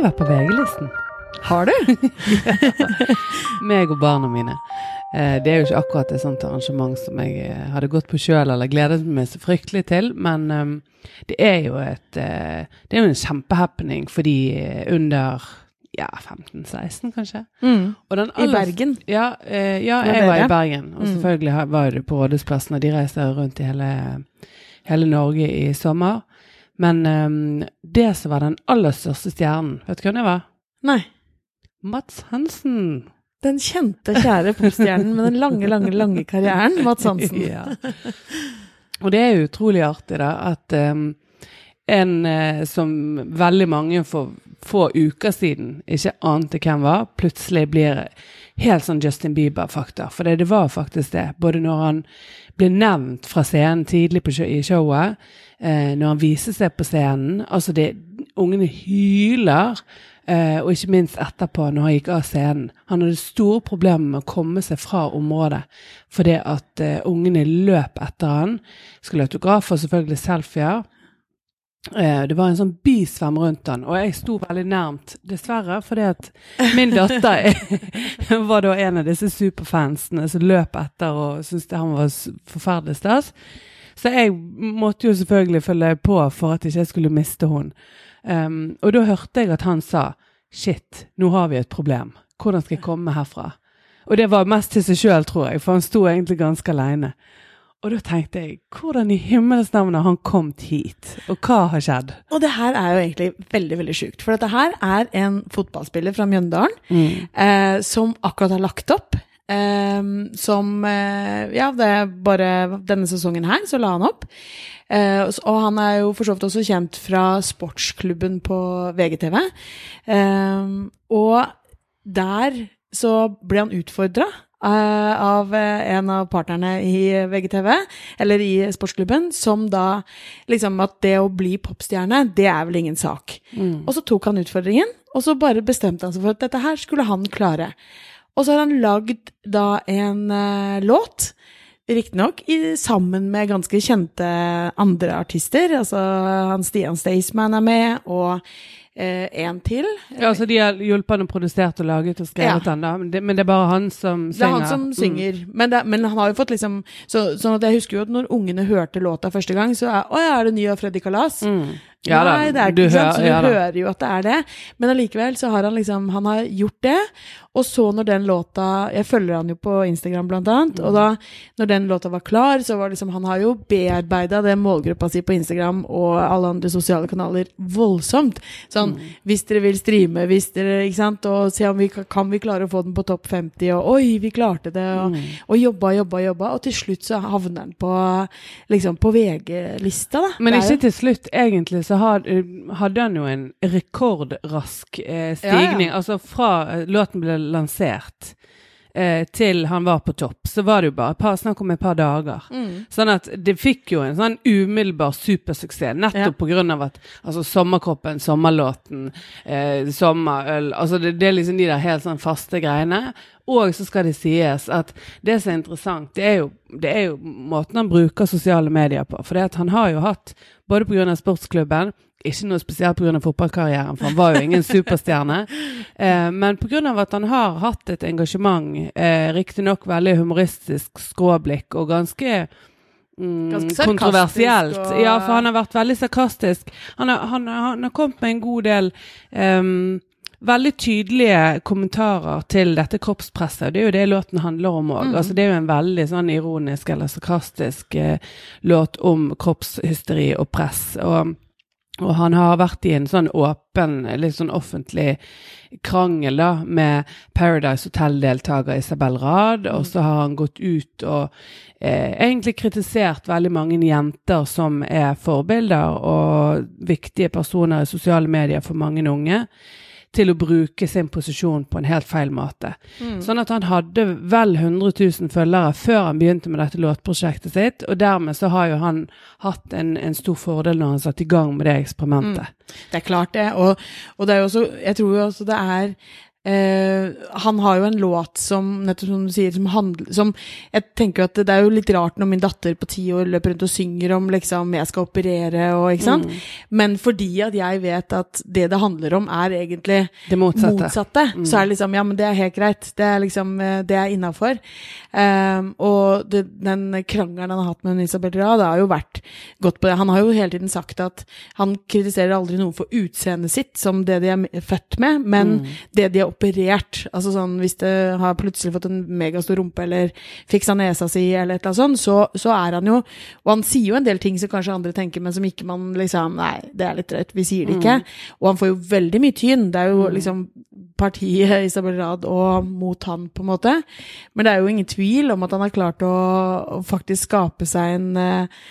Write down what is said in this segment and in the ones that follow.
jo vært på VG-listen. Har du? Meg og barna mine. Eh, Det er jo ikke akkurat et sånt arrangement som jeg eh, hadde gått på sjøl eller gledet meg så fryktelig til, men eh, det er jo et eh, Det er jo en kjempehappening for de under ja, 15-16, kanskje. Mm. I Bergen? Ja, ja jeg var i Bergen. Og Mm. selvfølgelig var det på Rådhusplassen, og de reiste rundt i hele, hele Norge i sommer. Men um, det som var den aller største stjernen, vet du hvem det var? Nei. Mats Hansen. Den kjente, kjære popstjernen med den lange, lange, lange karrieren, Mats Hansen. ja. Og det er utrolig artig, da, at um, en eh, som veldig mange for få uker siden ikke ante hvem var, plutselig blir helt sånn Justin Bieber-fakta. For det, var faktisk det. Både når han ble nevnt fra scenen tidlig på, i showet, eh, når han viser seg på scenen Altså, det, ungene hyler. Eh, og ikke minst etterpå, når han gikk av scenen. Han hadde store problemer med å komme seg fra området fordi at eh, ungene løp etter han. Skulle autografer, selvfølgelig selfier. Eh, det var en sånn bisvøm rundt han, og jeg sto veldig nærmt, dessverre, fordi at min datter var da en av disse superfansene som løp etter og syntes det- han var forferdelig stas. Så jeg måtte jo selvfølgelig følge på for at ikke jeg skulle miste hun. Um, og da hørte jeg at han sa shit, nå har vi et problem. Hvordan skal jeg komme herfra? Og det var mest til seg sjøl, tror jeg, for han sto egentlig ganske aleine. Og da tenkte jeg, hvordan i himmels navn har han kommet hit? Og hva har skjedd? Og det her er jo egentlig veldig veldig sjukt. For dette her er en fotballspiller fra Mjøndalen eh, som akkurat har lagt opp. Eh, som eh, Ja, det er bare denne sesongen her, så la han opp. Eh, og og han er jo for så vidt også kjent fra sportsklubben på VGTV. Eh, og der så ble han utfordra av eh, en av partnerne i VGTV, eller i sportsklubben, som da liksom at det å bli popstjerne, det er vel ingen sak. Og så tok han utfordringen, og så bare bestemte han seg for at dette her skulle han klare. Og så har han lagd da en uh, låt, riktignok i- sammen med ganske kjente andre artister. Altså han Stian Staysman er med, og eh, en til. Ja, altså De har hjulpet han og produsert og laget og skrevet Ja. den, da. Men det, men det er bare han som synger. Det er han som Mm. synger. Men, det, men han har jo fått liksom så, Sånn at jeg husker jo at når ungene hørte låta første gang, så er Å ja, er det ny av Freddy Kalas? Mm. Ja Nei, det er du ikke sant, hører- så du ja hører jo at det er det. Men allikevel så har han liksom Han har gjort det. Og så når den låta Jeg følger han jo på Instagram blant annet. Mm. Og da når den låta var klar, så var liksom Han har jo bearbeida den målgruppa si på Instagram og alle andre sosiale kanaler voldsomt. Sånn Mm. hvis dere vil streame, hvis dere Ikke sant. Og se om vi kan, vi klare å få den på topp 50, og oi, vi klarte det. Og, Mm. og jobba, jobba, jobba. Og til slutt så havner den på liksom på VG-lista, da. Men Det ikke til slutt, egentlig, så had, hadde han jo en rekordrask eh, stigning. Ja, ja. Altså fra eh, låten ble lansert eh, til han var på topp, så var det jo bare par, snakk om et par dager. Mm. Sånn at det fikk jo en sånn umiddelbar supersuksess, nettopp Ja. på grunn av at altså Sommerkroppen, Sommerlåten, eh, Sommerøl Altså det, det er liksom de der helt sånn faste greiene. Og så skal det sies at det som er interessant, det er jo, det er jo måten han bruker sosiale medier på. For det at han har jo hatt, både pga. sportsklubben ikke noe spesielt pga. fotballkarrieren, for han var jo ingen superstjerne. Eh, men pga. at han har hatt et engasjement, eh, riktignok veldig humoristisk skråblikk og ganske Mm, Ganske kontroversielt. og- Ja, for han har vært veldig sarkastisk. Han har, han, han har kommet med en god del um, veldig tydelige kommentarer til dette kroppspresset. og Det er jo det låten handler om òg. Mm. Altså, det er jo en veldig sånn ironisk eller sarkastisk eh, låt om kroppshysteri og press. Og, og han har vært i en sånn åpen, litt sånn offentlig krangel da, med Paradise Hotel-deltaker Isabel Rad, og så har han gått ut og eh, egentlig kritisert veldig mange jenter som er forbilder og viktige personer i sosiale medier for mange unge, til å bruke sin posisjon på en helt feil måte. Mm. Sånn at han hadde vel 100 000 følgere før han begynte med dette låtprosjektet sitt, og dermed så har jo han hatt en, en stor fordel når han satte i gang med det eksperimentet. Det er klart det, og, og det er jo også Jeg tror jo også det er Eh, han har jo en låt som nettopp som du sier, som handler som Jeg tenker jo at det er jo litt rart når min datter på ti år løper rundt og synger om liksom jeg skal operere og ikke sant. Mm. Men fordi at jeg vet at det det handler om, er egentlig Det motsatte. motsatte, Mm. så er det liksom Ja, men det er helt greit. Det er liksom eh, Det er innafor. Uh, og det, den krangelen han har hatt med Isabel Rad, har jo vært godt på det. Han har jo hele tiden sagt at han kritiserer aldri noen for utseendet sitt, som det de er født med, men Mm. det de har operert. Altså sånn hvis det har plutselig fått en megastor rumpe, eller fiksa nesa si, eller et eller annet sånt, så, så er han jo Og han sier jo en del ting som kanskje andre tenker, men som ikke man liksom Nei, det er litt drøyt, vi sier det ikke. Og han får jo veldig mye tyn. Det er jo liksom partiet Isabel Rad og mot han, på en måte. Men det er jo ingen tvil om at han har klart å, å faktisk skape seg en eh,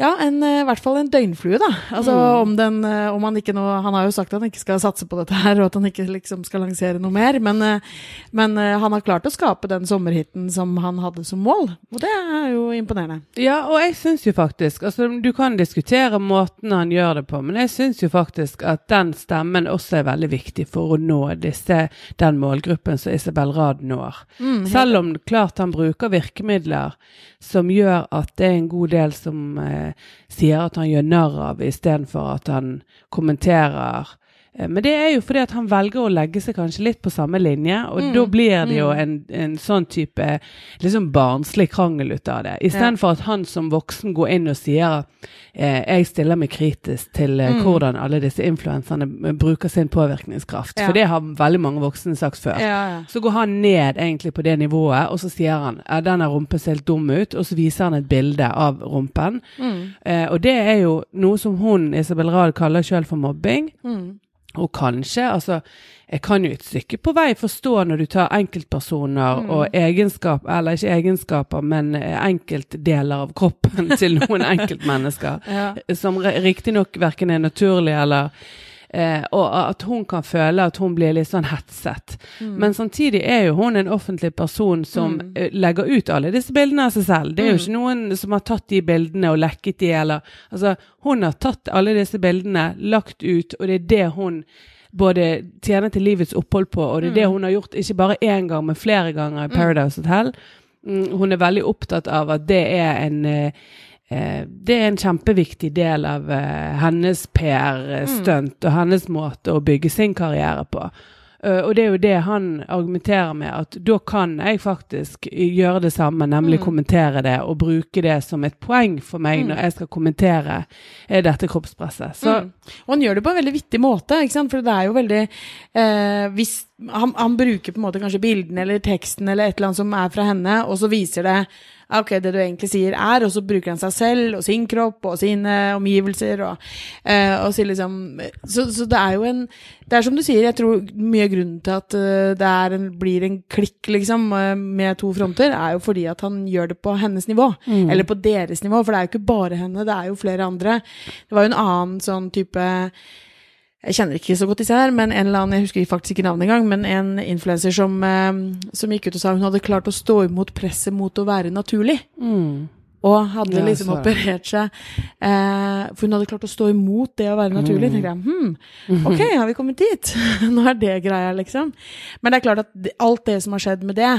ja, en, eh, i hvert fall en døgnflue, da. Altså om den eh, om han ikke nå Han har jo sagt at han ikke skal satse på dette her, og at han ikke liksom skal lansere noe mer, men, eh, men han har klart å skape den sommerhiten som han hadde som mål, og det er jo imponerende. Ja, og jeg syns jo faktisk altså Du kan diskutere måten han gjør det på, men jeg syns jo faktisk at den stemmen også er veldig viktig for å nå disse, den målgruppen som Isabel Rad når. Selv om klart han bruker virkemidler som gjør at det er en god del som eh, sier at han gjør narr av istedenfor at han kommenterer. Eh, Men det er jo fordi at han velger å legge seg kanskje litt på samme linje, og da blir det jo en, en sånn type liksom barnslig krangel ut av det. Istedenfor at han som voksen går inn og sier eh, jeg stiller meg kritisk til eh, hvordan alle disse influenserne eh, bruker sin påvirkningskraft. Ja. For det har veldig mange voksne sagt før. Ja, ja. Så går han ned egentlig på det nivået, og så sier han ja, denne rumpen ser helt dum ut, og så viser han et bilde av rumpen. Eh, og det er jo noe som hun, Isabel Rad, kaller sjøl for mobbing. Og kanskje, altså Jeg kan jo et stykke på vei forstå når du tar enkeltpersoner og egenskap, eller ikke egenskaper, men eh, enkeltdeler av kroppen til noen enkeltmennesker, Ja. som riktignok verken er naturlig eller Eh, og at hun kan føle at hun blir litt sånn hetset. Men samtidig er jo hun en offentlig person som mm. legger ut alle disse bildene av seg selv. Det er jo ikke noen som har tatt de bildene og lekket de, eller Altså, hun har tatt alle disse bildene, lagt ut, og det er det hun både tjener til livets opphold på, og det er det hun har gjort ikke bare én gang, men flere ganger i Paradise Hotel. Mm, hun er veldig opptatt av at det er en eh, eh, det er en kjempeviktig del av eh, hennes PR-stunt og hennes måte å bygge sin karriere på. Eh, og det er jo det han argumenterer med, at da kan jeg faktisk gjøre det samme, nemlig kommentere det, og bruke det som et poeng for meg når jeg skal kommentere eh, dette kroppspresset. Så Mm. Og han gjør det på en veldig vittig måte, ikke sant? for det er jo veldig eh, hvis, han, han bruker på en måte kanskje bildene eller teksten eller et eller annet som er fra henne, og så viser det ok, det du egentlig sier er, og så bruker han seg selv og sin kropp og sine omgivelser og, eh, og sier liksom så, så det er jo en Det er som du sier, jeg tror mye av grunnen til at eh, det en, blir en klikk, liksom, eh, med to fronter, er jo fordi at han gjør det på hennes nivå. Eller på deres nivå, for det er jo ikke bare henne, det er jo flere andre. Det var jo en annen sånn type jeg kjenner ikke så godt disse her, men en eller annen, jeg husker faktisk ikke navnet engang, men en influenser som, eh, som gikk ut og sa hun hadde klart å stå imot presset mot å være naturlig. mm. Og hadde Ja, liksom er operert seg eh, For hun hadde klart å stå imot det å være naturlig. Mm. tenkte jeg, hm, ok, har vi kommet dit? Nå er det greia, liksom. Men det er klart at alt det som har skjedd med det,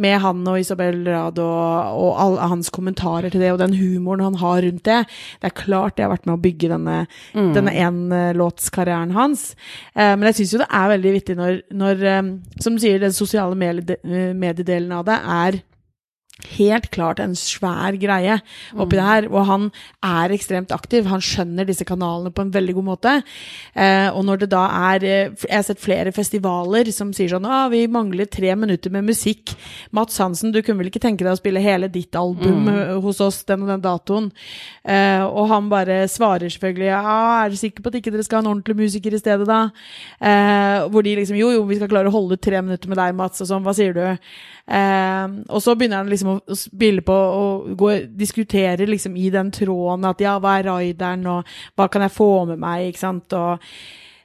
med han og Isabel Rad og, og alle hans kommentarer til det, og den humoren han har rundt det, det er klart det har vært med å bygge denne, Mm. denne enlåtskarrieren hans. Eh, men jeg syns jo det er veldig vittig når, når eh, som du sier, den sosiale eh, mediedelen av det er helt klart en svær greie oppi det her, og han er ekstremt aktiv. Han skjønner disse kanalene på en veldig god måte. Eh, og når det da er eh, Jeg har sett flere festivaler som sier sånn ah, 'Vi mangler tre minutter med musikk'. Mats Hansen, du kunne vel ikke tenke deg å spille hele ditt album mm. hos oss den og den datoen? Eh, og han bare svarer selvfølgelig 'Ja, er du sikker på at ikke dere skal ha en ordentlig musiker i stedet, da?' Eh, hvor de liksom 'Jo, jo, vi skal klare å holde ut tre minutter med deg, Mats', og sånn. Hva sier du? Eh, og så begynner han liksom å å spille på og gå, diskutere liksom i den tråden at ja, hva er rideren, og hva kan jeg få med meg, ikke sant, og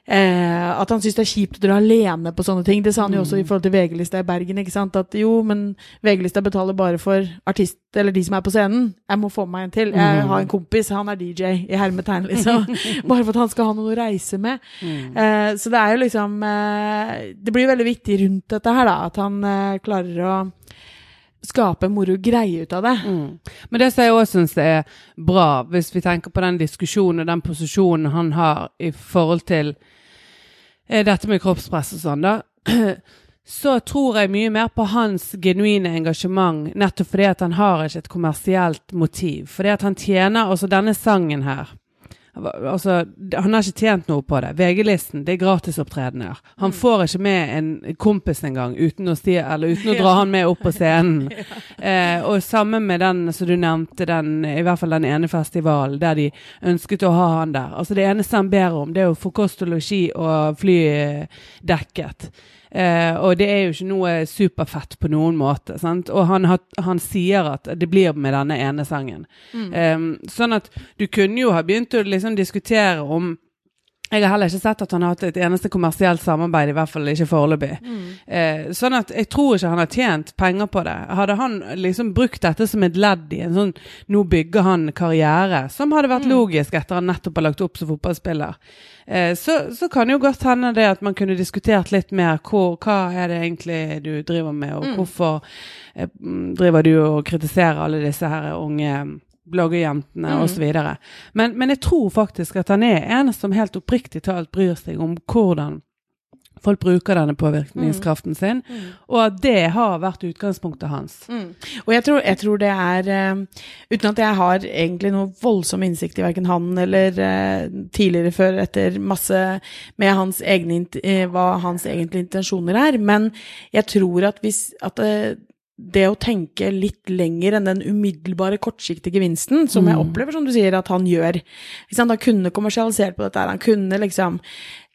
Eh, at han syns det er kjipt å dra alene på sånne ting. Det sa han jo også i forhold til VG-lista i Bergen. ikke sant? At jo, men VG-lista betaler bare for artist, eller de som er på scenen. Jeg må få meg en til. Jeg har en kompis, han er DJ, i hermetegn, liksom. bare for at han skal ha noe å reise med. Eh, så det er jo liksom eh, Det blir veldig viktig rundt dette her, da. At han eh, klarer å skape moro greie ut av det. Mm. Men det som jeg òg syns er bra, hvis vi tenker på den diskusjonen og den posisjonen han har i forhold til eh, dette med kroppspress og sånn, da, så tror jeg mye mer på hans genuine engasjement, nettopp fordi at han har ikke et kommersielt motiv. Fordi at han tjener Altså, denne sangen her Altså, han har ikke tjent noe på det. VG-listen, det er gratisopptredener. Han får ikke med en kompis engang uten å, sti, uten å dra han med opp på scenen. Eh, og sammen med den som du nevnte, den, i hvert fall den ene festivalen der de ønsket å ha han der. Altså Det eneste han ber om, det er å få kost og losji og fly dekket. Eh, og det er jo ikke noe superfett på noen måte. Sant? Og han, han, sier at det blir med denne ene sangen. Mm. Eh, sånn at du kunne jo ha begynt å liksom diskutere om jeg har heller ikke sett at han har hatt et eneste kommersielt samarbeid, i hvert fall ikke foreløpig. Mm. Eh, sånn at jeg tror ikke han har tjent penger på det. Hadde han liksom brukt dette som et ledd i en sånn Nå bygger han karriere, som hadde vært mm. logisk etter han nettopp har lagt opp som fotballspiller. Eh, så, så, kan jo godt hende det at man kunne diskutert litt mer hvor, hva er det egentlig du driver med, og mm. hvorfor eh, driver du og kritiserer alle disse her unge bloggerjentene mm. osv. Men, men jeg tror faktisk at han er en som helt oppriktig talt bryr seg om hvordan folk bruker denne påvirkningskraften mm. sin, mm. og at det har vært utgangspunktet hans. Mm. Og jeg tror, jeg tror, det er uh, Uten at jeg har egentlig noe voldsom innsikt i verken han eller uh, tidligere før etter masse med hans egne, uh, hva hans egentlige intensjoner er, men jeg tror at hvis at det å tenke litt lenger enn den umiddelbare kortsiktige gevinsten, som jeg mm. opplever, som du sier, at han gjør. Han kunne kommersialisert på dette, han kunne liksom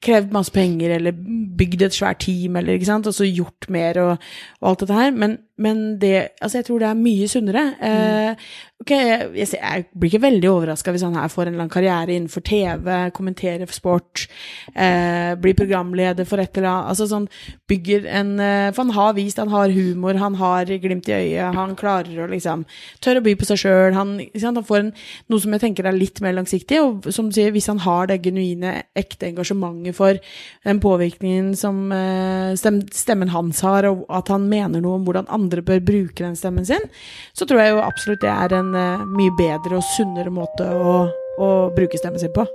krevd masse penger eller bygd et svært team eller ikke sant, og så gjort mer og, og alt dette her. Men, men, det Altså, jeg tror det er mye sunnere. Mm. Uh, ok, jeg, jeg, jeg, blir ikke veldig overraska hvis han her får en lang karriere innenfor TV, kommenterer for sport, uh, blir programleder for et eller annet Altså sånn bygger en uh, For han har vist han har humor, han har glimt i øyet, han klarer å liksom Tør å by på seg sjøl. Han, han, får en, noe som jeg tenker er litt mer langsiktig, og som du sier, hvis han har det genuine, ekte engasjementet for den påvirkningen som stemmen hans har, og at han mener noe om hvordan andre bør bruke den stemmen sin, så tror jeg jo absolutt det er en eh, mye bedre og sunnere måte å, å bruke stemmen sin på.